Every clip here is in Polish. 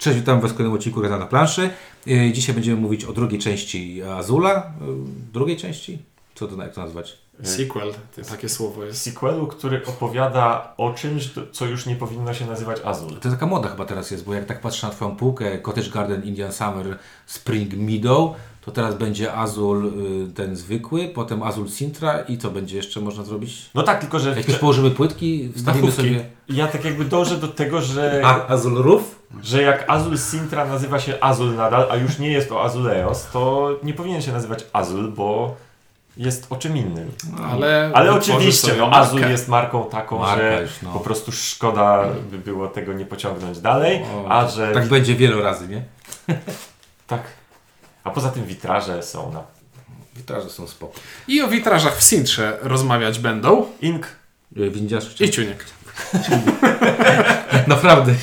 Cześć, witam Was w kolejnym odcinku Gada na planszy. Yy, Dzisiaj będziemy mówić o drugiej części Azula. Yy, Drugiej części? Co to, jak to nazwać? Sequel, to takie słowo jest. sequelu, który opowiada o czymś, co już nie powinno się nazywać Azul. To taka moda chyba teraz jest, bo jak tak patrzę na Twoją półkę, Cottage Garden, Indian Summer, Spring Meadow, to teraz będzie Azul y, ten zwykły, potem Azul Sintra i co będzie jeszcze można zrobić? No tak, tylko że Jakieś położymy płytki, wstawimy sobie... ja tak jakby dążę do tego, że, A, Azul Roof? że jak Azul Sintra nazywa się Azul nadal, a już nie jest to Azuleos, to nie powinien się nazywać Azul, bo jest o czym innym. Ale, Ale utworzy oczywiście, no. Azul jest marką taką, Marka że już, no. po prostu szkoda by było tego nie pociągnąć dalej, O, a że Tak będzie wiele razy, nie? tak. A poza tym witraże są na Witraże są spoko. I o witrażach w Sintrze rozmawiać będą. Ink. Windziarz I Ciuniek. Naprawdę.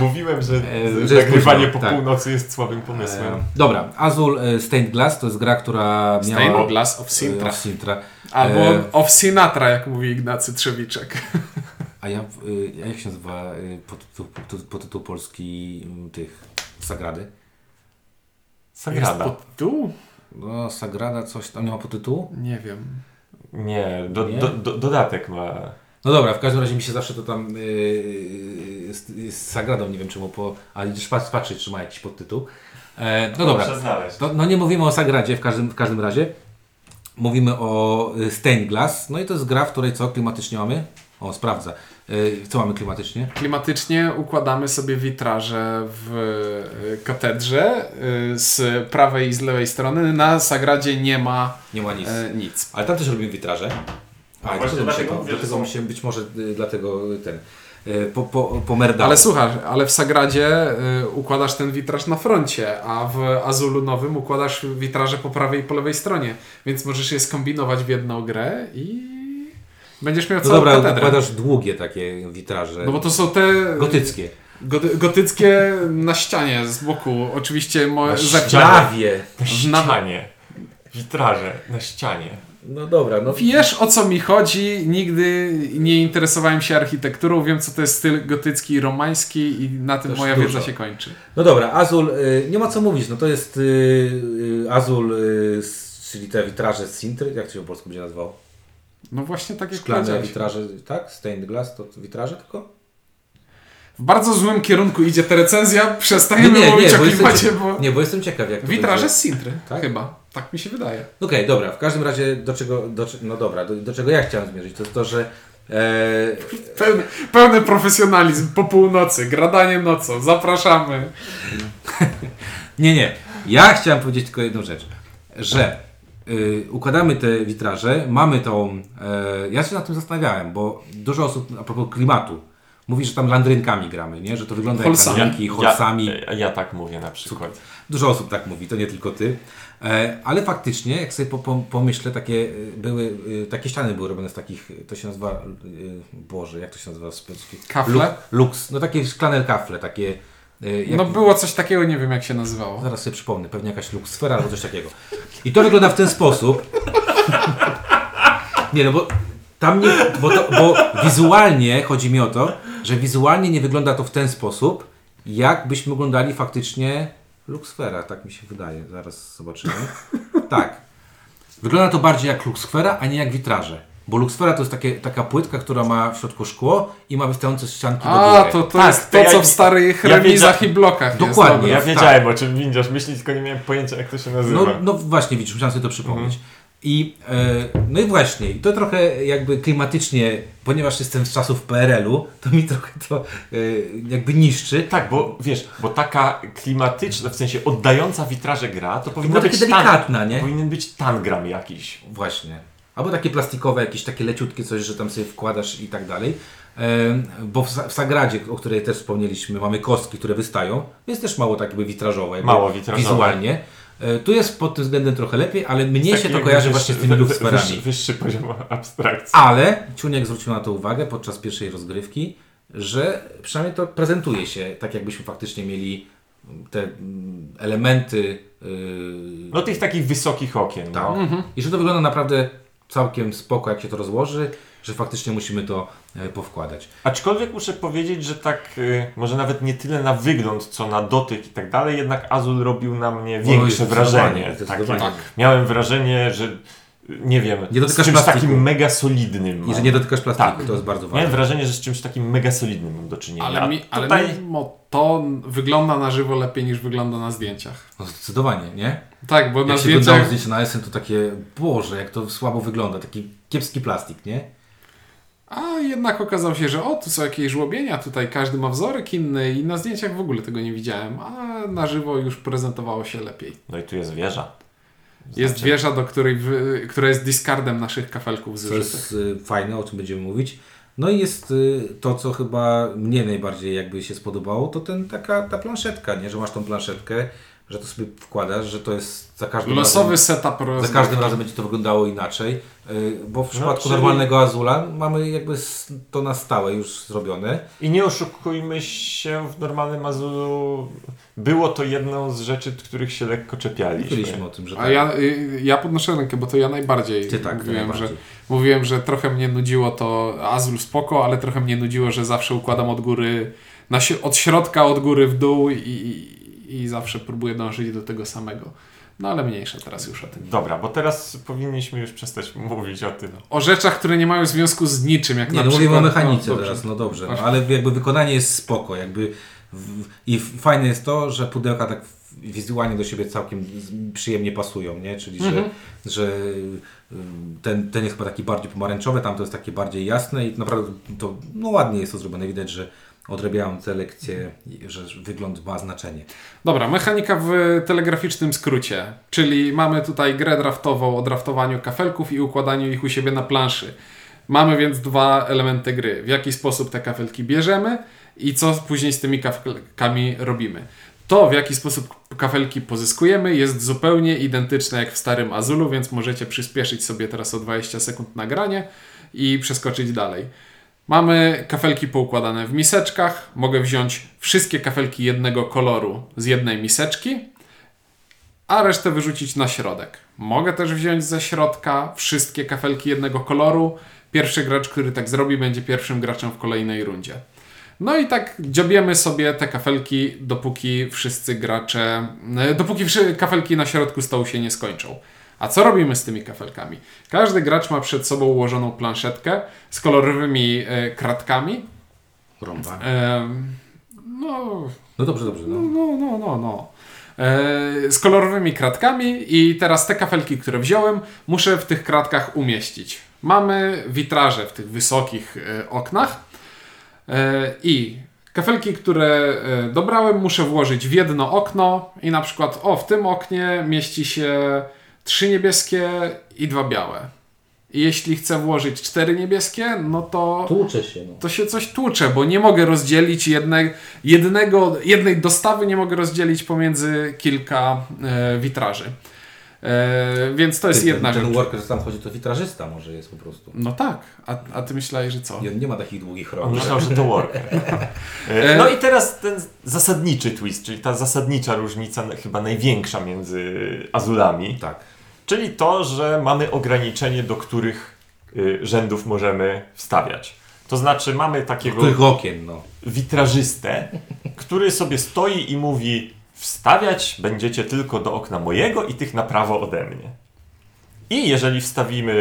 Mówiłem, że, E, że nagrywanie późno, po tak. północy jest słabym pomysłem. E, dobra, Azul e, Stained Glass to jest gra, która miała... Stained Glass of Sintra. of Sintra. Albo E, of Sinatra, jak mówi Ignacy Trzewiczek. A ja, a jak się nazywa podtytuł, podtytuł, podtytuł polski tych Sagrady? Sagrada. Jest pod tytuł? No, Sagrada coś tam nie ma podtytułu? Nie wiem. Nie, do, Nie? Do, do, dodatek ma. No dobra, w każdym razie mi się zawsze to tam y, y, z, z Sagradą, nie wiem czemu, po, ale idziesz pat- patrzeć, czy ma jakiś podtytuł. E, no dobra, to, no nie mówimy o Sagradzie w każdym, w każdym razie. Mówimy o y, Stained Glass, no i to jest gra, w której co klimatycznie mamy? O, sprawdza. Co mamy klimatycznie? Klimatycznie układamy sobie witraże w katedrze z prawej i z lewej strony. Na Sagradzie nie ma Nie ma nic. e, nic. Ale tam też robimy witraże. A, właśnie dlatego, dlatego to, mówię, dlatego są- mi się być może y, dlatego ten y, po, po, pomerdało. Ale słuchaj, ale w Sagradzie y, układasz ten witraż na froncie, a w Azulu nowym układasz witraże po prawej i po lewej stronie. Więc możesz je skombinować w jedną grę i będziesz miał No całą dobra, katedrę. układasz długie takie witraże. No bo to są te Gotyckie. goty, gotyckie na ścianie z boku. Oczywiście mo- Na Prawie. Na ścianie. Witraże na ścianie. No dobra, no. Wiesz o co mi chodzi, nigdy nie interesowałem się architekturą, wiem co to jest styl gotycki i romański i na tym moja dużo. wiedza się kończy. No dobra, Azul, y, nie ma co mówić, no to jest y, y, Azul, czyli te witraże z Sintry, jak to się po polsku będzie nazywało? No właśnie tak jak Szklane witraże, tak? Stained glass to witraże tylko? W bardzo złym kierunku idzie ta recenzja, przestajemy Nie, nie, mówić nie, o bo jestem klimacie, cie- bo... Nie, bo jestem ciekaw jak to Witraże będzie. z Sintry, Tak? chyba. Tak mi się wydaje. Okej, dobra, w każdym razie do czego, do, no dobra, do, do czego ja chciałem zmierzyć, to jest to, że e, Pełny, pełny profesjonalizm po północy, gradanie nocą, zapraszamy. Nie, nie. Ja chciałem powiedzieć tylko jedną rzecz, że y, układamy te witraże, mamy tą. E, ja się nad tym zastanawiałem, bo dużo osób a propos klimatu mówi, że tam landrynkami gramy, nie? Że to wygląda Holsami. jak landrynki, holsami. Ja, ja tak mówię na przykład. Dużo osób tak mówi, to nie tylko ty. E, ale faktycznie, jak sobie po, po, pomyślę, takie y, były, y, takie ściany były robione z takich, to się nazywa, Boże, jak to się nazywa? Kafle? Lux, no takie szklane kafle, takie. jak- No było coś takiego, nie wiem jak się nazywało. Zaraz sobie przypomnę, pewnie jakaś luksfera albo coś takiego. I to wygląda w ten sposób. Nie no, bo tam nie, bo, to, bo wizualnie chodzi mi o to, że wizualnie nie wygląda to w ten sposób, jakbyśmy oglądali faktycznie luksfera, tak mi się wydaje. Zaraz zobaczymy. Tak. Wygląda to bardziej jak luksfera, a nie jak witraże. Bo luksfera to jest takie, taka płytka, która ma w środku szkło i ma wystające ścianki do A, góry. to, to Tak, jest to to, ja- co w starych ja remizach i blokach Dokładnie. jest. Ja tak. wiedziałem o czym windziarz myśleć, tylko nie miałem pojęcia jak to się nazywa. No, no właśnie, widzisz, musiałem sobie to przypomnieć. I, e, no i właśnie, i to trochę jakby klimatycznie, ponieważ jestem z czasów PRL-u, to mi trochę to e, jakby niszczy. Tak, bo wiesz, bo taka klimatyczna, w sensie oddająca witraże gra, to powinna takie być delikatna, tan, nie? Powinien być tangram jakiś. Właśnie. Albo takie plastikowe, jakieś takie leciutkie coś, że tam sobie wkładasz i tak dalej. E, bo w, Sa- w Sagradzie, o której też wspomnieliśmy, mamy kostki, które wystają, więc też mało tak jakby witrażowe. Mało witrażowe. Wizualnie. E, tu jest pod tym względem trochę lepiej, ale mnie się to kojarzy wyższy- właśnie z tymi luksferami. Wyższy, wyższy poziom abstrakcji. Ale Ciuniek zwrócił na to uwagę podczas pierwszej rozgrywki, że przynajmniej to prezentuje się tak, jakbyśmy faktycznie mieli te mm, elementy. Yy, No tych takich wysokich okien. tak. No. I że to wygląda naprawdę całkiem spoko, jak się to rozłoży. Że faktycznie musimy to e, powkładać. Aczkolwiek muszę powiedzieć, że tak y, może nawet nie tyle na wygląd, co na dotyk i tak dalej, jednak Azul robił na mnie większe zdecydowanie, wrażenie. Takie, zdecydowanie. Tak. miałem wrażenie, że nie wiem, Nie z dotykasz czymś plastiku. takim mega solidnym. I że nie dotykasz plastiku, Tak. to jest bardzo Miałem ważne. wrażenie, że z czymś takim mega solidnym mam do czynienia. Ale, mi, ale tutaj... mimo to wygląda na żywo lepiej niż wygląda na zdjęciach. No, zdecydowanie, nie? Tak, bo na Jak się oglądało zdjęciach... zdjęcie na SN, to takie, Boże, jak to słabo wygląda, taki kiepski plastik, nie? A jednak okazało się, że o, tu są jakieś żłobienia, tutaj każdy ma wzorek inny i na zdjęciach w ogóle tego nie widziałem, a na żywo już prezentowało się lepiej. No i tu jest wieża. Jest Znaczy- wieża, do której, która jest discardem naszych kafelków To zużytych. jest y, fajne, o czym będziemy mówić. No i jest y, to, co chyba mnie najbardziej jakby się spodobało, to ten, taka ta planszetka, nie? Że masz tą planszetkę, że to sobie wkładasz, że to jest za każdym Losowy razem... setup Za rozgrywki. każdym razem będzie to wyglądało inaczej, y, bo w przypadku czyli- normalnego Azula mamy jakby to na stałe już zrobione. I nie oszukujmy się, w normalnym Azulu było to jedną z rzeczy, których się lekko czepialiśmy. Mówiliśmy o tym, że A tak. ja, y, ja podnoszę rękę, bo to ja najbardziej Ty tak, mówiłem, najbardziej. że, mówiłem, że trochę mnie nudziło to Azul spoko, ale trochę mnie nudziło, że zawsze układam od góry, na, od środka od góry w dół i, i, zawsze próbuję dążyć do tego samego. No ale mniejsza teraz już o tym. Dobra, bo teraz powinniśmy już przestać mówić o tym. O rzeczach, które nie mają związku z niczym, jak Nie, na no przykład... mówimy o mechanice no, dobrze. teraz, no dobrze, no, ale jakby wykonanie jest spoko, jakby w, i fajne jest to, że pudełka tak wizualnie do siebie całkiem przyjemnie pasują, nie? Czyli, że, Mhm. że y, ten, ten jest chyba taki bardziej pomarańczowy, tam to jest takie bardziej jasne i naprawdę to no ładnie jest to zrobione, widać, że odrabiają te lekcje, że wygląd ma znaczenie. Dobra, mechanika w telegraficznym skrócie, czyli mamy tutaj grę draftową o draftowaniu kafelków i układaniu ich u siebie na planszy. Mamy więc dwa elementy gry. W jaki sposób te kafelki bierzemy i co później z tymi kafelkami robimy. To, w jaki sposób kafelki pozyskujemy, jest zupełnie identyczne jak w starym Azulu, więc możecie przyspieszyć sobie teraz o 20 sekund nagranie i przeskoczyć dalej. Mamy kafelki poukładane w miseczkach. Mogę wziąć wszystkie kafelki jednego koloru z jednej miseczki, a resztę wyrzucić na środek. Mogę też wziąć ze środka wszystkie kafelki jednego koloru. Pierwszy gracz, który tak zrobi, będzie pierwszym graczem w kolejnej rundzie. No i tak dziobiemy sobie te kafelki, dopóki wszyscy gracze, e, dopóki kafelki na środku stołu się nie skończą. A co robimy z tymi kafelkami? Każdy gracz ma przed sobą ułożoną planszetkę z kolorowymi e, kratkami. Rąba. Em, no, No dobrze, dobrze. No. no, no, no, no. E, z kolorowymi kratkami i teraz te kafelki, które wziąłem, muszę w tych kratkach umieścić. Mamy witraże w tych wysokich e, oknach e, i kafelki, które e, dobrałem, muszę włożyć w jedno okno i na przykład, o, w tym oknie mieści się trzy niebieskie i dwa białe. I jeśli chcę włożyć cztery niebieskie, no to Tłucze się. No. to się coś tłucze, bo nie mogę rozdzielić jednej, jednego, jednej dostawy, nie mogę rozdzielić pomiędzy kilka e, witraży. E, więc to jest Ty, jedna ten, rzecz. ten worker, co tam chodzi, to witrażysta może jest po prostu. No tak, a, a ty myślałeś, że co? Nie, nie ma takich długich rąk. myślał, że to worker. E, No i teraz ten zasadniczy twist, czyli ta zasadnicza różnica, chyba największa między azulami. Tak. Czyli to, że mamy ograniczenie, do których y, rzędów możemy wstawiać. To znaczy mamy takiego Których okien, no. witrażystę, który sobie stoi i mówi wstawiać będziecie tylko do okna mojego i tych na prawo ode mnie. I jeżeli wstawimy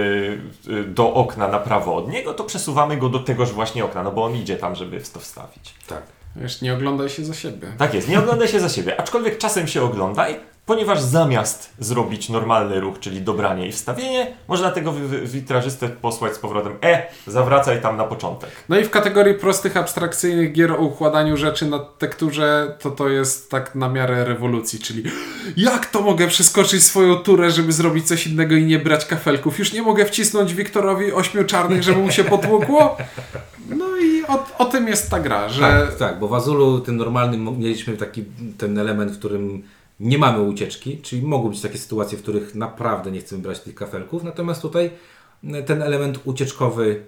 y, do okna na prawo od niego, to przesuwamy go do tegoż właśnie okna, no bo on idzie tam, żeby to wstawić. Tak. Wiesz, nie oglądaj się za siebie. Tak jest, nie ogląda się za siebie, aczkolwiek czasem się oglądaj, ponieważ zamiast zrobić normalny ruch, czyli dobranie i wstawienie, można tego wi- wi- witrażystę posłać z powrotem E, zawracaj tam na początek. No i w kategorii prostych, abstrakcyjnych gier o układaniu rzeczy na tekturze, to to jest tak na miarę rewolucji, czyli jak to mogę przeskoczyć swoją turę, żeby zrobić coś innego i nie brać kafelków? Już nie mogę wcisnąć Wiktorowi ośmiu czarnych, żeby mu się potłukło? No i o, o tym jest ta gra, że... Tak, tak, bo w Azulu tym normalnym mieliśmy taki ten element, w którym nie mamy ucieczki, czyli mogą być takie sytuacje, w których naprawdę nie chcemy brać tych kafelków, natomiast tutaj m, ten element ucieczkowy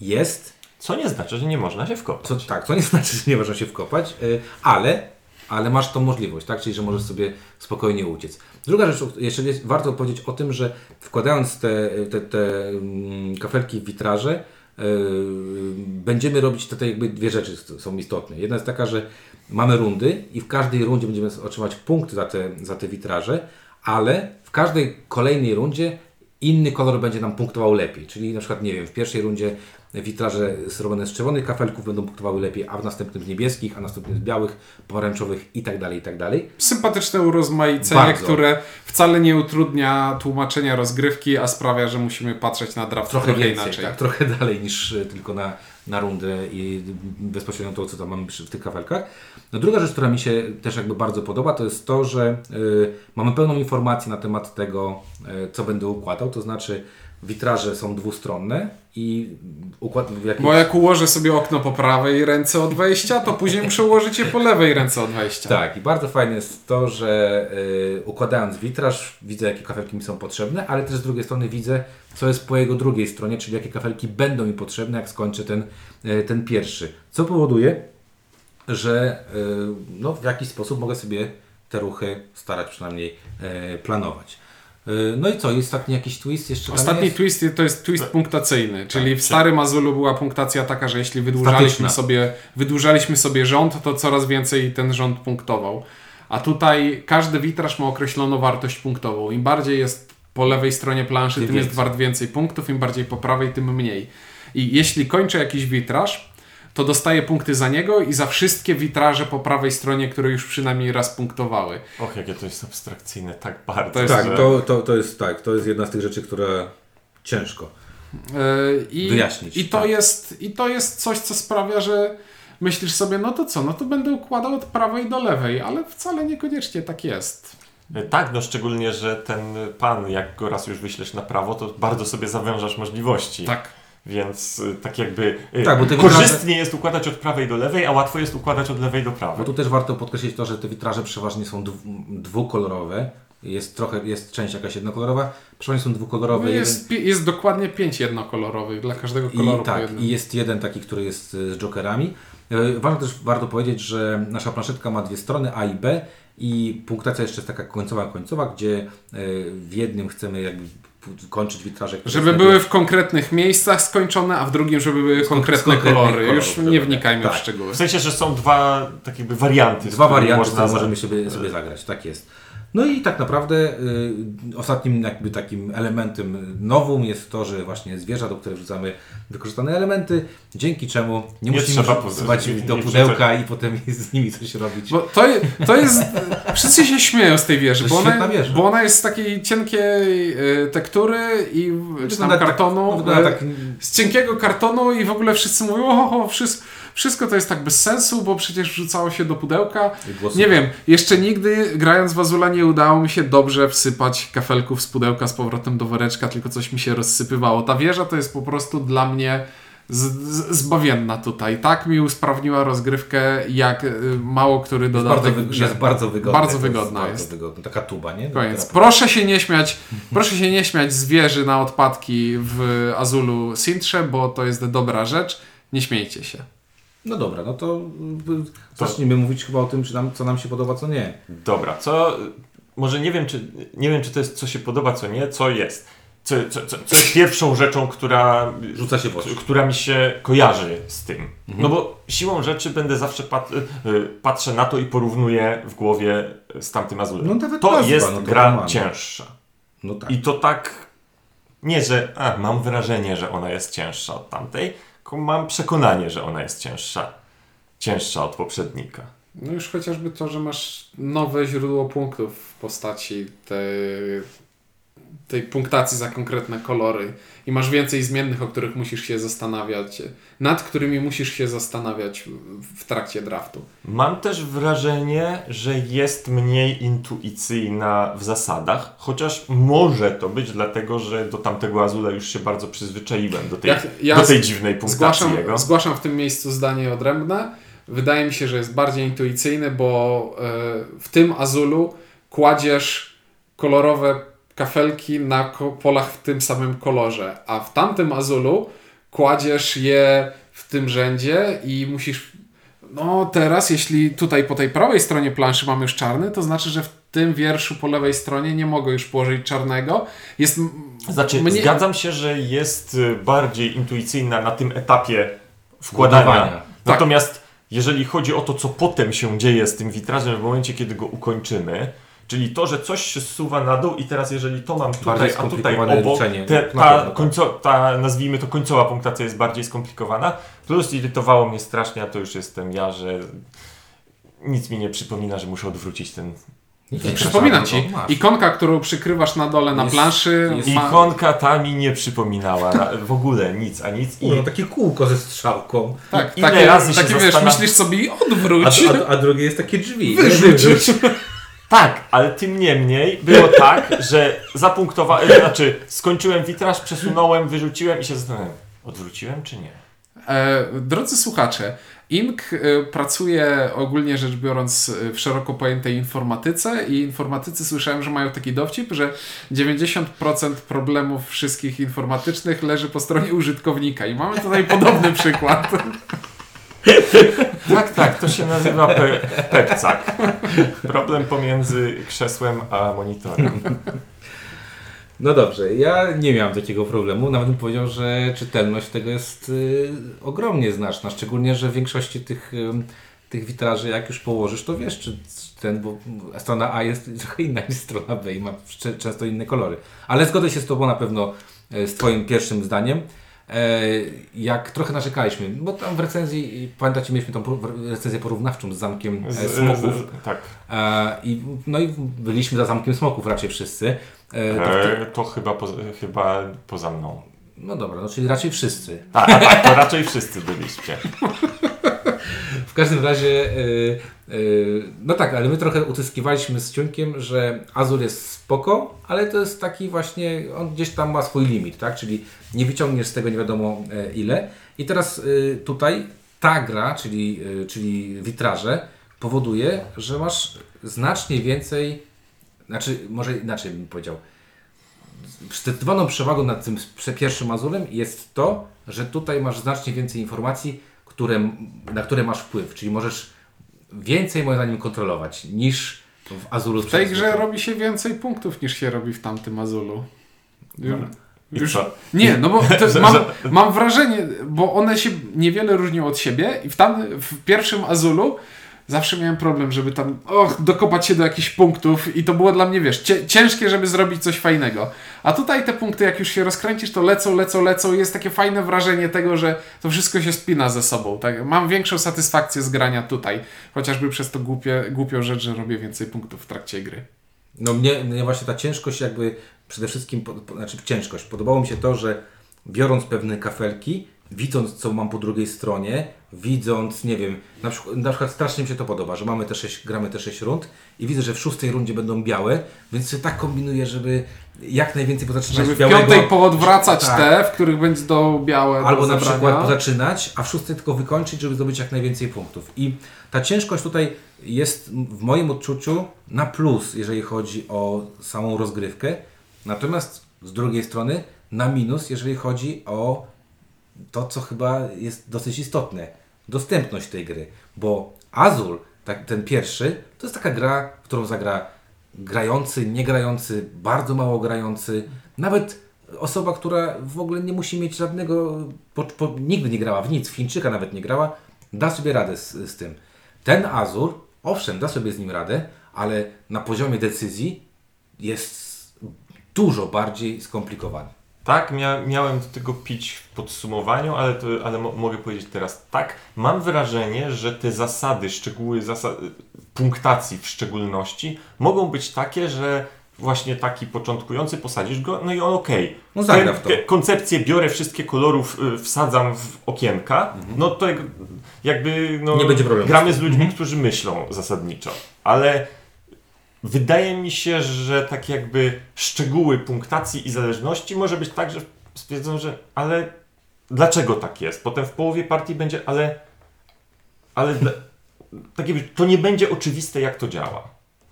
jest, Co nie znaczy, że nie można się wkopać. co, tak, to nie znaczy, że nie można się wkopać, y, ale, ale masz tą możliwość, tak, czyli że możesz sobie spokojnie uciec. Druga rzecz, jeszcze jest, warto powiedzieć o tym, że wkładając te, te, te mm, kafelki w witraże, będziemy robić tutaj jakby dwie rzeczy są istotne. Jedna jest taka, że mamy rundy i w każdej rundzie będziemy otrzymać punkty za te, za te witraże, ale w każdej kolejnej rundzie inny kolor będzie nam punktował lepiej. Czyli na przykład, nie wiem, w pierwszej rundzie witraże zrobione z czerwonych kafelków będą punktowały lepiej, a w następnym z niebieskich, a następnym z białych, pomarańczowych i tak dalej, i tak dalej. Sympatyczne urozmaicenie, Bardzo. które wcale nie utrudnia tłumaczenia rozgrywki, a sprawia, że musimy patrzeć na draft Trochę trochę, więcej, inaczej. tak, trochę dalej niż tylko na, na rundę i bezpośrednio to, co tam mamy w tych kafelkach. No druga rzecz, która mi się też jakby bardzo podoba, to jest to, że y, mamy pełną informację na temat tego, y, co będę układał, to znaczy witraże są dwustronne i układ w jakiej... Bo jak ułożę sobie okno po prawej ręce od wejścia, to później muszę ułożyć je po lewej ręce od wejścia. Tak, i bardzo fajne jest to, że y, układając witraż widzę, jakie kafelki mi są potrzebne, ale też z drugiej strony widzę, co jest po jego drugiej stronie, czyli jakie kafelki będą mi potrzebne, jak skończę ten, y, ten pierwszy. Co powoduje, że y, no, w jakiś sposób mogę sobie te ruchy starać przynajmniej planować. No i co, jest taki jakiś twist jeszcze? Ostatni jest? twist to jest twist punktacyjny, czyli w czy- starym Azulu była punktacja taka, że jeśli wydłużaliśmy Statyczna. sobie, wydłużaliśmy sobie rząd, to coraz więcej ten rząd punktował. A tutaj każdy witraż ma określoną wartość punktową. Im bardziej jest po lewej stronie planszy, Tym tym jest więcej. wart więcej punktów, im bardziej po prawej, tym mniej. I jeśli kończę jakiś witraż, to dostaję punkty za niego i za wszystkie witraże po prawej stronie, które już przynajmniej raz punktowały. Och, jakie to jest abstrakcyjne, tak bardzo. To jest- Tak, że- to, to, to jest tak, to jest jedna z tych rzeczy, które ciężko. Yy, I, Wyjaśnić, I to, tak. jest, I to jest coś, co sprawia, że myślisz sobie, no to co, no to będę układał od prawej do lewej, ale wcale niekoniecznie tak jest. Tak, no szczególnie, że ten pan, jak go raz już wyślesz na prawo, to bardzo sobie zawężasz możliwości. Tak. Więc y, tak jakby y, Tak, bo te korzystnie jest układać od prawej do lewej, a łatwo jest układać od lewej do Bo prawej. tu też warto podkreślić to, że te witraże przeważnie są dwu, dwukolorowe. Jest trochę, jest część jakaś jednokolorowa, przeważnie są dwukolorowe. No jeden- jest, pi- jest dokładnie pięć jednokolorowych, dla każdego koloru I, tak. I jest jeden taki, który jest e, z jokerami. E, Warto też warto powiedzieć, że nasza planszetka ma dwie strony A i B i punktacja jeszcze jest taka końcowa, końcowa, gdzie e, w jednym chcemy jakby kończyć witraże. które Żeby były w konkretnych miejscach skończone, a w drugim, żeby były konkretne kolory. kolorów, Już nie wnikajmy Tak. w szczegóły. W sensie, że są dwa tak jakby warianty. Dwa warianty, można możemy sobie, sobie zagrać, tak jest. No i tak naprawdę y, ostatnim jakby takim elementem nowum jest to, że właśnie zwierza, do których wrzucamy wykorzystane elementy, dzięki czemu nie, Nie musimy pudeł- do nie pudełka i potem z nimi coś robić. Bo to, to jest. Wszyscy się śmieją z tej wieży, bo ona, wieża. bo ona jest z takiej cienkiej e, tektury i czy tam tak- kartonu. wygląda e, tak- z cienkiego kartonu i w ogóle wszyscy mówią, o, o wszystko, to jest tak bez sensu, bo przecież wrzucało się do pudełka. Nie wiem, jeszcze nigdy grając w Azula nie udało mi się dobrze wsypać kafelków z pudełka z powrotem do woreczka, tylko coś mi się rozsypywało. Ta wieża to jest po prostu dla mnie zbawienna tutaj. Tak mi usprawniła rozgrywkę, jak y, mało który Jest dodatek bardzo, w wy, jest bardzo wygodna. Bardzo wygodna bardzo jest. Wygodna. Taka tuba, nie? Koniec. Proszę się nie śmiać, proszę się nie śmiać z wieży na odpadki w Azulu Sintrze, bo to jest dobra rzecz. Nie śmiejcie się. No dobra, no to y, zacznijmy mówić chyba o tym, czy nam, co nam się podoba, co nie. Dobra, co. Może nie wiem, czy, nie wiem, czy to jest co się podoba, co nie, co jest. Co, co, co, co jest pierwszą rzeczą, która, Rzuca się w oczy. która mi się kojarzy z tym. No bo siłą rzeczy będę zawsze pat, y, patrzę na to i porównuję w głowie z tamtym Azulem. No nawet to nazwa, jest no to gra cięższa. No tak. I to tak. Nie, że a, mam wrażenie, że ona jest cięższa od tamtej, tylko mam przekonanie, że ona jest cięższa. Cięższa od poprzednika. No już chociażby to, że masz nowe źródło punktów w postaci tej, tej punktacji za konkretne kolory i masz więcej zmiennych, o których musisz się zastanawiać, nad którymi musisz się zastanawiać w- trakcie draftu. Mam też wrażenie, że jest mniej intuicyjna w zasadach, chociaż może to być dlatego, że do tamtego Azula już się bardzo przyzwyczaiłem, do tej, Jak- ja do tej dziwnej punktacji Zgłaszam, jego. zgłaszam w tym miejscu zdanie odrębne. Wydaje mi się, że jest bardziej intuicyjny, bo e, w tym Azulu kładziesz kolorowe kafelki na polach w tym samym kolorze, a w tamtym Azulu kładziesz je w tym rzędzie i musisz No teraz, jeśli tutaj po tej prawej stronie planszy mamy już czarny, to znaczy, że w tym wierszu po lewej stronie nie mogę już położyć czarnego. Jest Znaczy, mnie- zgadzam się, że jest y, bardziej intuicyjna na tym etapie wkładania. Budowania. Natomiast jeżeli chodzi o to, co potem się dzieje z tym witrażem w momencie, kiedy go ukończymy, czyli to, że coś się zsuwa na dół i teraz jeżeli to mam tutaj, a tutaj obok, te, ta, tak. końco, ta, nazwijmy to, końcowa punktacja jest bardziej skomplikowana, plus irytowało mnie strasznie, a to już jestem ja, że nic mi nie przypomina, że muszę odwrócić ten Nie, Przypomina no, ci, masz. ikonka, którą przykrywasz na dole na Jest- planszy, jest ma... Ikonka ta mi nie przypominała na, w ogóle nic, a nic. I, No, takie kółko ze strzałką. tak, ile takie, razy się takie wiesz, myślisz sobie A, odwróć. a, a drugie jest takie drzwi. Wyrzuć. Tak, ale tym niemniej było tak, że zapunktowałem, znaczy skończyłem witraż, przesunąłem, wyrzuciłem i się zastanawiałem, odwróciłem czy nie? E, drodzy słuchacze, Ink e, pracuje ogólnie rzecz biorąc e, w szeroko pojętej informatyce i informatycy słyszałem, że mają taki dowcip, że 90% problemów wszystkich informatycznych leży po stronie użytkownika i mamy tutaj podobny przykład. Tak, tak, to się nazywa pe pepcak. Problem pomiędzy krzesłem a monitorem. No dobrze, ja nie miałem takiego problemu. Nawet bym powiedział, że czytelność tego jest y, ogromnie znaczna. Szczególnie, że w większości tych, ym, tych witraży, jak już położysz, to wiesz, czy ten, bo strona A jest trochę inna niż strona B i ma często inne kolory. Ale zgodzę się z Tobą na pewno e, z Twoim pierwszym zdaniem. E, Jak trochę narzekaliśmy, bo tam w recenzji, pamiętacie, mieliśmy tą recenzję porównawczą z zamkiem e, Z, smoków. z, tak. E, I, no i byliśmy za zamkiem smoków raczej wszyscy. To te- to chyba, poza, chyba poza mną. No dobra, no czyli raczej wszyscy. A, a tak, to raczej wszyscy byliście. W każdym razie, y, y, no tak, ale my trochę utyskiwaliśmy z ciunkiem, że Azur jest spoko, ale to jest taki właśnie, on gdzieś tam ma swój limit, tak? Czyli nie wyciągniesz z tego nie wiadomo e, ile. I teraz y, tutaj ta gra, czyli, czyli witraże, powoduje, że masz znacznie więcej, znaczy może inaczej bym powiedział, zdecydowaną przewagą nad tym pierwszym Azurem jest to, że tutaj masz znacznie więcej informacji, które, na które masz wpływ, czyli możesz więcej moim zdaniem kontrolować niż w Azulu. W tej grze robi się więcej punktów niż się robi w tamtym Azulu. Już, już, nie, no bo to, mam, mam wrażenie, bo one się niewiele różnią od siebie i w, tam, w pierwszym Azulu zawsze miałem problem, żeby tam och, dokopać się do jakichś punktów i to było dla mnie, wiesz, ciężkie, żeby zrobić coś fajnego. A tutaj te punkty, jak już się rozkręcisz, to lecą, lecą, lecą i jest takie fajne wrażenie tego, że to wszystko się spina ze sobą. Tak? Mam większą satysfakcję z grania tutaj, chociażby przez to głupie, głupią rzecz, że robię więcej punktów w trakcie gry. No mnie, mnie właśnie ta ciężkość jakby przede wszystkim, po, po, znaczy ciężkość, podobało mi się to, że biorąc pewne kafelki, widząc co mam po drugiej stronie, widząc, nie wiem, na przykład, na przykład strasznie mi się to podoba, że mamy te 6, gramy te 6 rund i widzę, że w szóstej rundzie będą białe, więc się tak kombinuję, żeby jak najwięcej pozaczynać Żeby w białego. piątej poodwracać Tak. te, w których będą białe Albo do na przykład pozaczynać, a w szóstej tylko wykończyć, żeby zdobyć jak najwięcej punktów. I ta ciężkość tutaj jest w moim odczuciu na plus, jeżeli chodzi o samą rozgrywkę. Natomiast z drugiej strony na minus, jeżeli chodzi o to, co chyba jest dosyć istotne. Dostępność tej gry. Bo Azul, tak, ten pierwszy, to jest taka gra, w którą zagra grający, niegrający, bardzo mało grający, nawet osoba, która w ogóle nie musi mieć żadnego, po, po, nigdy nie grała w nic, Chińczyka nawet nie grała, da sobie radę z, z tym. Ten Azur, owszem, da sobie z nim radę, ale na poziomie decyzji jest dużo bardziej skomplikowany. Tak, mia miałem do tego pić w podsumowaniu, ale, to, ale mo mogę powiedzieć teraz tak. Mam wrażenie, że te zasady, szczegóły punktacji w szczególności mogą być takie, że właśnie taki początkujący posadzisz go, no i on okej. No zagra w to. Koncepcję biorę, wszystkie kolorów y, wsadzam w okienka, no to jak- jakby no, Mhm. Nie będzie problemu. gramy z ludźmi, którzy myślą zasadniczo, ale wydaje mi się, że tak jakby szczegóły punktacji i zależności może być tak, że stwierdzą, że ale dlaczego tak jest? Potem w połowie partii będzie, ale ale tak jakby, to nie będzie oczywiste jak to działa.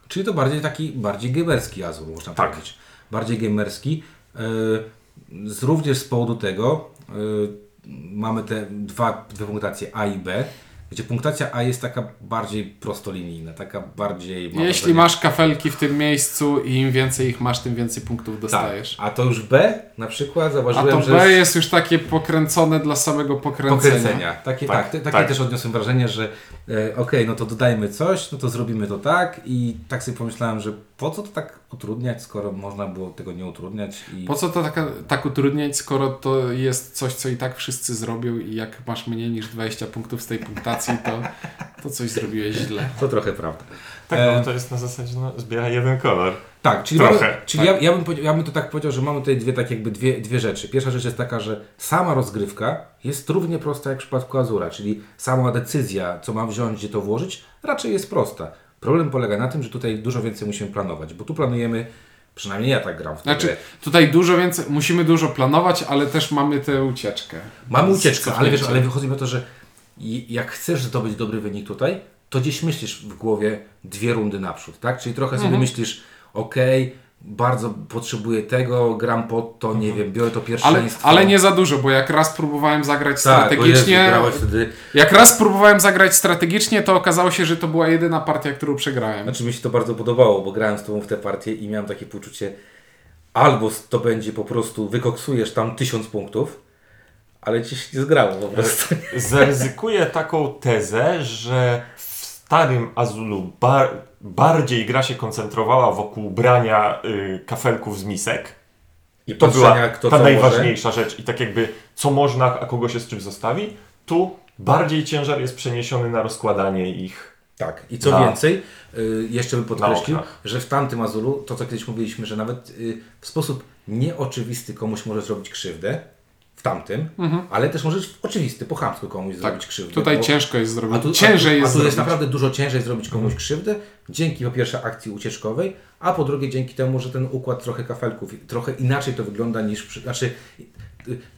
Czyli to bardziej taki, bardziej gamerski Azur, można Tak. powiedzieć. Bardziej gamerski. Yy, z, również z powodu tego yy, mamy te dwa, dwie punktacje A i B, gdzie punktacja A jest taka bardziej prostolinijna, taka bardziej... Jeśli wrażenie- masz kafelki w tym miejscu i im więcej ich masz, tym więcej punktów Tak, dostajesz. a to już B na przykład A zauważyłem, to że... B jest już takie pokręcone dla samego pokręcenia. pokręcenia. Takie, tak, Tak, takie tak. też odniosłem wrażenie, że e, okej, no to dodajmy coś, no to zrobimy to tak i tak sobie pomyślałem, że po co to tak utrudniać, skoro można było tego nie utrudniać i Po co to taka, tak utrudniać, skoro to jest coś, co i tak wszyscy zrobią i jak masz mniej niż 20 punktów z tej punktacji, to, to coś zrobiłeś źle. to trochę prawda. Tak, E, no to jest na zasadzie, no, zbiera jeden kolor. Tak, czyli, Trochę, mamy, czyli ja, ja, bym, ja bym to tak powiedział, że mamy tutaj dwie, tak jakby dwie, dwie rzeczy. Pierwsza rzecz jest taka, że sama rozgrywka jest równie prosta jak w przypadku Azura, czyli sama decyzja, co mam wziąć, gdzie to włożyć, raczej jest prosta. Problem polega na tym, że tutaj dużo więcej musimy planować, bo tu planujemy, przynajmniej ja tak gram w Znaczy, grę. tutaj dużo więcej, musimy dużo planować, ale też mamy tę ucieczkę. Mamy ucieczkę, ale wiesz, ale wychodzi mi o to, że jak chcesz zdobyć dobry wynik tutaj, to gdzieś myślisz w głowie dwie rundy naprzód, tak? Czyli trochę Mhm. sobie myślisz, okej, bardzo potrzebuję tego, gram pod to, nie wiem, biorę to Ale, pierwszeństwo. ale nie za dużo, bo jak raz próbowałem zagrać tak, strategicznie, Jezu, wtedy, jak raz próbowałem zagrać strategicznie, to okazało się, że to była jedyna partia, którą przegrałem. znaczy mi się to bardzo podobało, bo grałem z Tobą w tę partię i miałem takie poczucie, albo to będzie po prostu, wykoksujesz tam tysiąc punktów, ale Ci się nie zgrało po prostu. Zaryzykuję taką tezę, że w starym Azulu bar bardziej gra się koncentrowała wokół brania y, kafelków z misek. I To była kto ta co może. najważniejsza rzecz i tak jakby co można, a kogo się z czym zostawi. Tu bardziej ciężar jest przeniesiony na rozkładanie ich. Tak, i co Na- więcej, y, jeszcze bym podkreślił, że w tamtym Azulu, to co kiedyś mówiliśmy, że nawet y, w sposób nieoczywisty komuś może zrobić krzywdę, w tamtym, ale też możesz w oczywisty, po chamsku komuś zrobić krzywdę. Mhm. Tak, Tutaj bo- ciężko jest a zrobić. tu, Ciężej a tu, jest a tu zrobić. jest naprawdę dużo ciężej zrobić komuś krzywdę, dzięki po pierwsze akcji ucieczkowej, a po drugie dzięki temu, że ten układ trochę kafelków, trochę inaczej to wygląda niż, przy, znaczy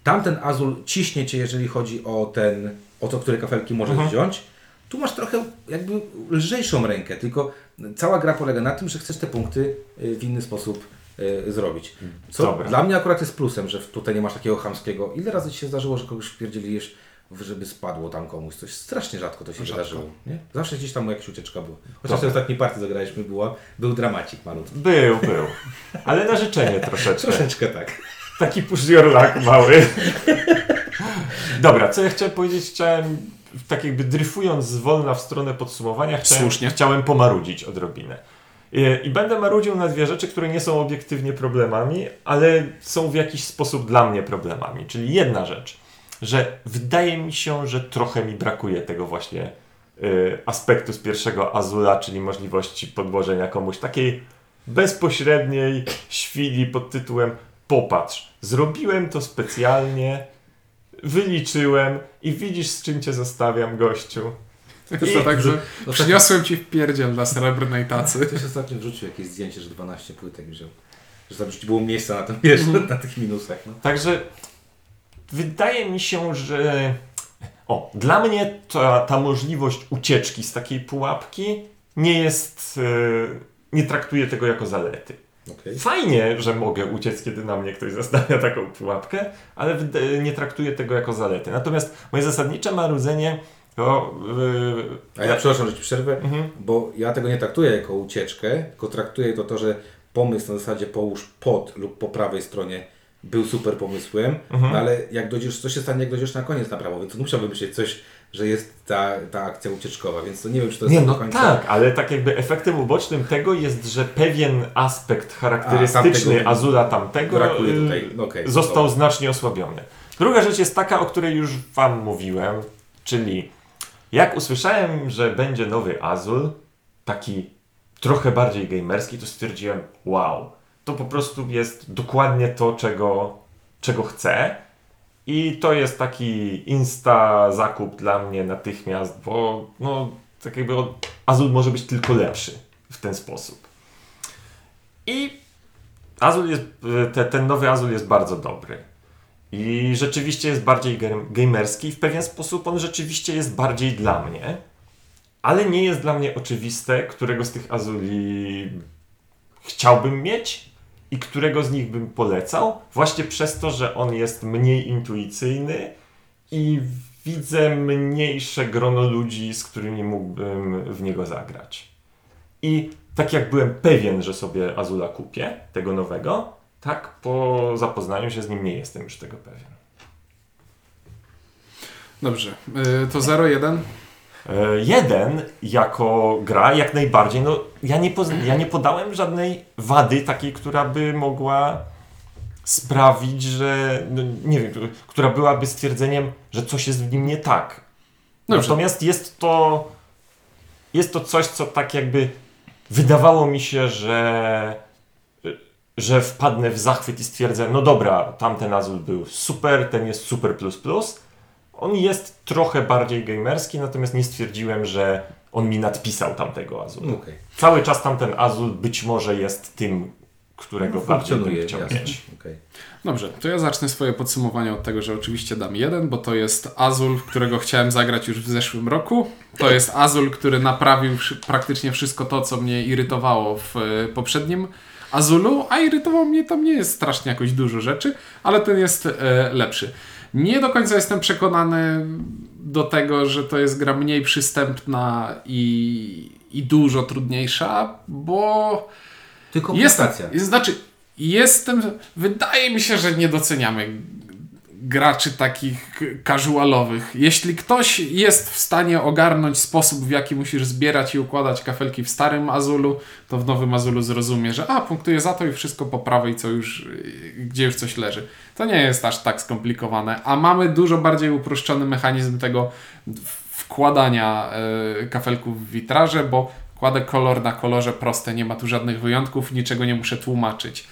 tamten Azul ciśnie Cię, jeżeli chodzi o ten, o to, które kafelki możesz Mhm. wziąć. Tu masz trochę jakby lżejszą rękę, tylko cała gra polega na tym, że chcesz te punkty y, w inny sposób y, zrobić. Co Dobra. dla mnie akurat jest plusem, że tutaj nie masz takiego chamskiego. Ile razy Ci się zdarzyło, że kogoś wpierdzieliłeś, w- żeby spadło tam komuś? Coś strasznie rzadko to się Rzadko. wydarzyło. Nie? Zawsze gdzieś tam jakaś ucieczka była. Chociaż w tej ostatniej partii zagraliśmy, była, był dramacik malutki. Był, był. Ale na życzenie troszeczkę. Troszeczkę tak. Taki luck mały. Dobra, co ja chciałem powiedzieć, chciałem tak jakby dryfując zwolna w stronę podsumowania, chciałem, Słusznie. chciałem pomarudzić odrobinę. I, I będę marudził na dwie rzeczy, które nie są obiektywnie problemami, ale są w jakiś sposób dla mnie problemami. Czyli jedna rzecz, że wydaje mi się, że trochę mi brakuje tego właśnie y, aspektu z pierwszego Azula, czyli możliwości podłożenia komuś takiej bezpośredniej świni pod tytułem popatrz, zrobiłem to specjalnie, wyliczyłem i widzisz z czym cię zostawiam gościu. To tak, że to- przyniosłem ci w pierdziel dla srebrnej tacy. Ktoś ostatnio wrzucił jakieś zdjęcie, że 12 płytek wziął. Że tam już nie było miejsca na, tym, wiesz, na tych minusach. No. Także wydaje mi się, że o, dla mnie ta, ta możliwość ucieczki z takiej pułapki nie jest, e, nie traktuję tego jako zalety. Okej. Fajnie, że mogę uciec, kiedy na mnie ktoś zastawia taką pułapkę, ale nie traktuję tego jako zalety. Natomiast moje zasadnicze marudzenie to... Yy, A ja przepraszam, że Ci przerwę, Mhm. bo ja tego nie traktuję jako ucieczkę, tylko traktuję to to, że pomysł na zasadzie połóż pod lub po prawej stronie był super pomysłem, Mhm. no ale jak dojdziesz, co się stanie, jak dojdziesz na koniec na prawo, więc musiał wymyślić coś, że jest ta, ta akcja ucieczkowa, więc to nie wiem, czy to jest Nie, tak no do końca... tak, ale tak jakby efektem ubocznym tego jest, że pewien aspekt charakterystyczny A, tamtego Azula tamtego Brakuje y, tutaj, no okej, został dobra. znacznie osłabiony. Druga rzecz jest taka, o której już Wam mówiłem, czyli jak usłyszałem, że będzie nowy Azul, taki trochę bardziej gamerski, to stwierdziłem, wow, to po prostu jest dokładnie to, czego, czego chcę. I to jest taki insta zakup dla mnie natychmiast, bo no, tak jakby Azul może być tylko lepszy w ten sposób. I Azul jest, te, ten nowy Azul jest bardzo dobry. I rzeczywiście jest bardziej gam- gamerski. W pewien sposób on rzeczywiście jest bardziej dla mnie. Ale nie jest dla mnie oczywiste, którego z tych Azuli chciałbym mieć i którego z nich bym polecał. Właśnie przez to, że on jest mniej intuicyjny i widzę mniejsze grono ludzi, z którymi mógłbym w niego zagrać. I tak jak byłem pewien, że sobie Azula kupię, tego nowego, tak po zapoznaniu się z nim nie jestem już tego pewien. Dobrze, y, to 0-1. E, Jeden jako gra jak najbardziej, no ja nie, ja nie podałem żadnej wady takiej, która by mogła sprawić, że no, nie wiem, która byłaby stwierdzeniem, że coś jest w nim nie tak. Dobrze. Natomiast jest to jest to coś, co tak jakby wydawało mi się, że że wpadnę w zachwyt i stwierdzę, no dobra, tamten Azul był super, ten jest super plus plus. On jest trochę bardziej gamerski, natomiast nie stwierdziłem, że on mi nadpisał tamtego Azula. Okej. Cały czas tamten Azul być może jest tym, którego bardziej bym chciał jasne. mieć. Okej. Dobrze, to ja zacznę swoje podsumowanie od tego, że oczywiście dam jeden, bo to jest Azul, którego chciałem zagrać już w zeszłym roku. To jest Azul, który naprawił praktycznie wszystko to, co mnie irytowało w e, poprzednim Azulu, a irytowało mnie tam nie jest strasznie jakoś dużo rzeczy, ale ten jest e, lepszy. Nie do końca jestem przekonany do tego, że to jest gra mniej przystępna i, i dużo trudniejsza, bo Tylko jest, znaczy, jestem. Wydaje mi się, że nie doceniamy graczy takich casualowych. Jeśli ktoś jest w stanie ogarnąć sposób, w jaki musisz zbierać i układać kafelki w starym Azulu, to w nowym Azulu zrozumie, że a, punktuje za to i wszystko po prawej, co już, yy, gdzie już coś leży. To nie jest aż tak skomplikowane, a mamy dużo bardziej uproszczony mechanizm tego wkładania yy, kafelków w witraże, bo kładę kolor na kolorze proste, nie ma tu żadnych wyjątków, niczego nie muszę tłumaczyć.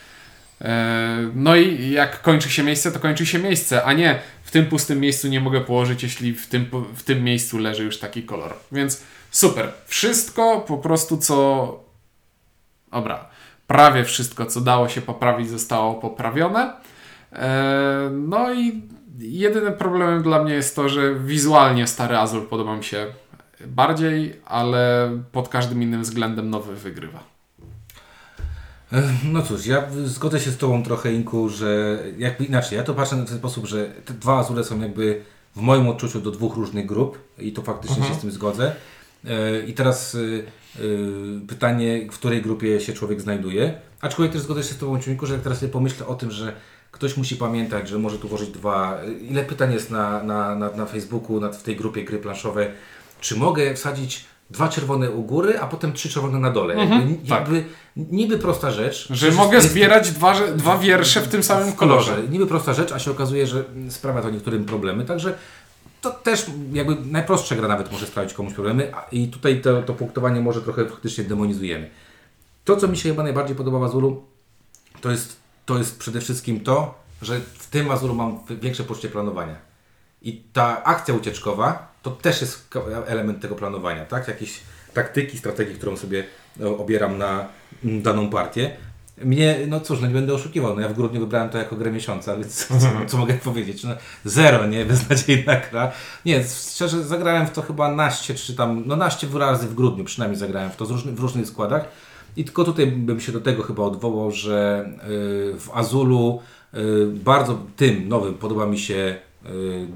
E, No i jak kończy się miejsce, to kończy się miejsce, a nie w tym pustym miejscu nie mogę położyć, jeśli w tym, w tym miejscu leży już taki kolor. Więc super. Wszystko po prostu co. Dobra. Prawie wszystko, co dało się poprawić, zostało poprawione. E, No i jedynym problemem dla mnie jest to, że wizualnie stary Azul podoba mi się bardziej, ale pod każdym innym względem nowy wygrywa. No cóż, ja zgodzę się z Tobą trochę, Inku, że jakby inaczej, ja to patrzę w ten sposób, że te dwa Azule są jakby w moim odczuciu do dwóch różnych grup i to faktycznie się z tym zgodzę. E, I teraz y, y, pytanie, w której grupie się człowiek znajduje. Aczkolwiek też zgodzę się z Tobą, Ciuniku, że jak teraz sobie pomyślę o tym, że ktoś musi pamiętać, że może tu włożyć dwa. Ile pytań jest na, na, na, na Facebooku, na, w tej grupie gry planszowe, czy mogę wsadzić dwa czerwone u góry, a potem trzy czerwone na dole. jakby, tak. jakby niby prosta rzecz. Że mogę zbierać dwa, dwa wiersze w tym samym w kolorze. kolorze. Niby prosta rzecz, a się okazuje, że sprawia to niektórym problemy, także to też jakby najprostsza gra nawet może sprawić komuś problemy i tutaj to, to punktowanie może trochę faktycznie demonizujemy. To, co mi się chyba najbardziej podoba w Azulu, to jest, to jest przede wszystkim to, że w tym Azulu mam większe poczucie planowania. I ta akcja ucieczkowa to też jest element tego planowania, tak? Jakieś taktyki, strategii, którą sobie o, obieram na mm, daną partię. Mnie, no cóż, no nie będę oszukiwał, no ja w grudniu wybrałem to jako grę miesiąca, więc co, co mogę powiedzieć? No, zero, nie? Beznadziejna gra. Nie, szczerze, zagrałem w to chyba naście, czy tam, no naście razy w grudniu przynajmniej zagrałem w to różny, w różnych składach. I tylko tutaj bym się do tego chyba odwołał, że y, w Azulu y, bardzo tym nowym podoba mi się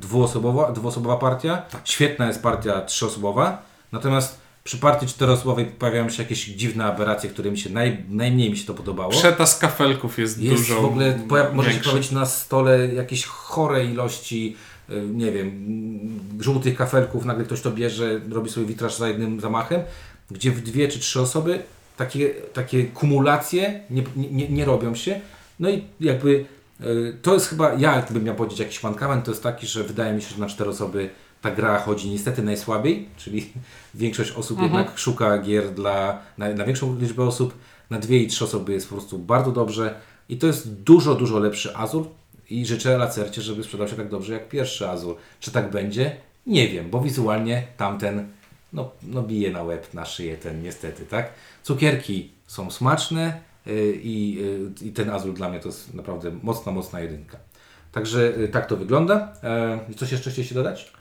dwuosobowa, dwuosobowa partia. Świetna jest partia trzyosobowa. Natomiast przy partii czteroosobowej pojawiają się jakieś dziwne aberracje, które mi się naj, najmniej mi się to podobało. Przetas kafelków jest, Jest dużo w ogóle, poja- może się większy. pojawić na stole jakieś chore ilości, y, nie wiem, żółtych kafelków, nagle ktoś to bierze, robi sobie witraż za jednym zamachem, gdzie w dwie czy trzy osoby takie, takie kumulacje nie, nie, nie robią się. No i jakby y, to jest chyba, ja jakbym miał powiedzieć jakiś mankament, to jest taki, że wydaje mi się, że na cztery osoby ta gra chodzi niestety najsłabiej, czyli większość osób jednak szuka gier dla, na, na większą liczbę osób, na dwie i trzy osoby jest po prostu bardzo dobrze i to jest dużo, dużo lepszy Azur i życzę Lacercie, żeby sprzedał się tak dobrze jak pierwszy Azur. Czy tak będzie? Nie wiem, bo wizualnie tamten no, no bije na łeb, na szyję ten niestety, tak? Cukierki są smaczne i, yy, i ten Azur dla mnie to jest naprawdę mocna, mocna jedynka. Także yy, tak to wygląda. E, coś jeszcze chcieliście dodać?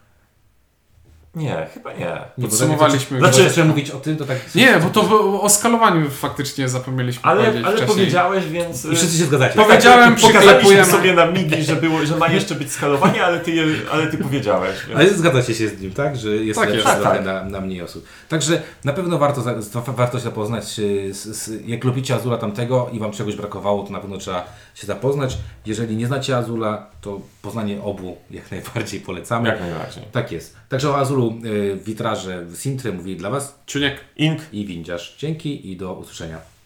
Nie, chyba nie. Nie, bo Podsumowaliśmy. Znaczy, Znaczy- zacząłem mówić o tym, to tak... Nie, bo to o skalowaniu faktycznie zapomnieliśmy Ale, powiedzieć ale wcześniej. powiedziałeś, więc... I wszyscy się zgadzacie. Powie- Powiedziałem, Pokazaliśmy przyklepujemy. sobie na migi, że, było, że ma jeszcze być skalowanie, ale ty, je, ale ty powiedziałeś. Więc... Ale zgadzacie się z nim, tak? Że jest Tak jest. trochę Tak, Na, na mniej osób. Także na pewno warto, warto się zapoznać. y, Z, z, jak lubicie Azula tamtego i Wam czegoś brakowało, to na pewno trzeba się zapoznać. Jeżeli nie znacie Azula, to poznanie obu jak najbardziej polecamy. Jak najbardziej. Tak jest. Także o Azulu y, witraże w Sintre mówili dla Was Czuniek. Ink i Windziarz. Dzięki i do usłyszenia.